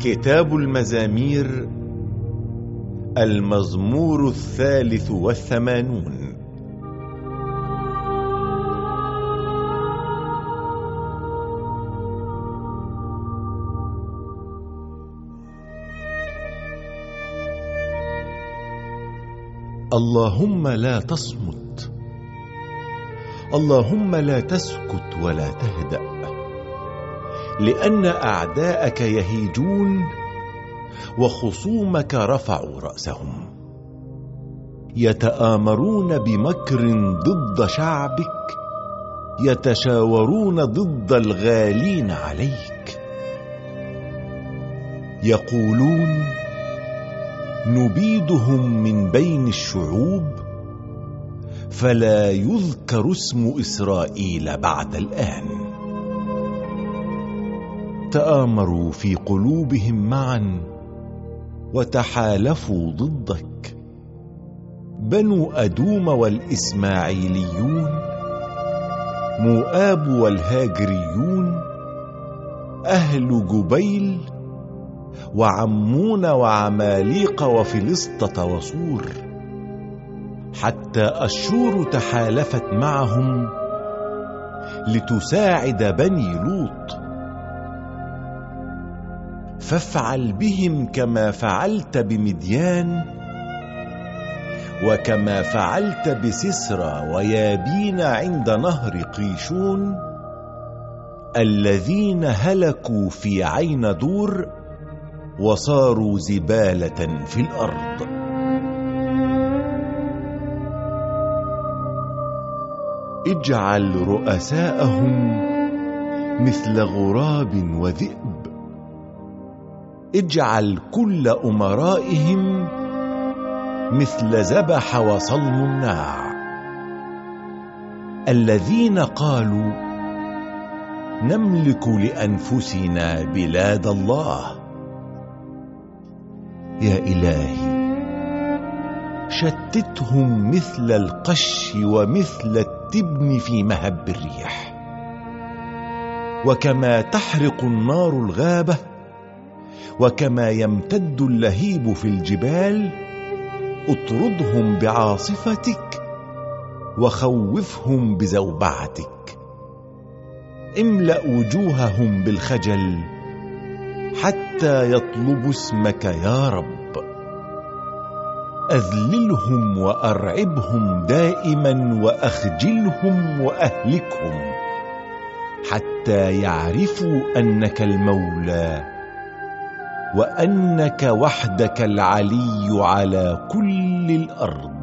كتاب المزامير المزمور الثالث والثمانون. اللهم لا تصمت. اللهم لا تسكت ولا تهدأ. لأن أعداءك يهيجون وخصومك رفعوا رأسهم. يتآمرون بمكر ضد شعبك يتشاورون ضد الغالين عليك. يقولون نبيدهم من بين الشعوب فلا يذكر اسم إسرائيل بعد الآن. تآمروا في قلوبهم معا وتحالفوا ضدك. بنو أدوم والإسماعيليون مؤاب والهاجريون أهل جبيل وعمون وعماليق وفلسطة وصور. حتى أشور تحالفت معهم لتساعد بني لوط. فافعل بهم كما فعلت بمديان وكما فعلت بسسرى ويابين عند نهر قيشون الذين هلكوا في عين دور وصاروا زبالة في الأرض. اجعل رؤساءهم مثل غراب وذئب. اجعل كل أمرائهم مثل زبح وصلم الناع الذين قالوا نملك لأنفسنا بلاد الله. يا إلهي شتتهم مثل القش ومثل التبن في مهب الريح. وكما تحرق النار الغابة وكما يمتد اللهيب في الجبال اطردهم بعاصفتك وخوفهم بزوبعتك. املأ وجوههم بالخجل حتى يطلبوا اسمك يا رب. أذللهم وأرعبهم دائما وأخجلهم وأهلكهم حتى يعرفوا أنك المولى وأنك وحدك العلي على كل الأرض.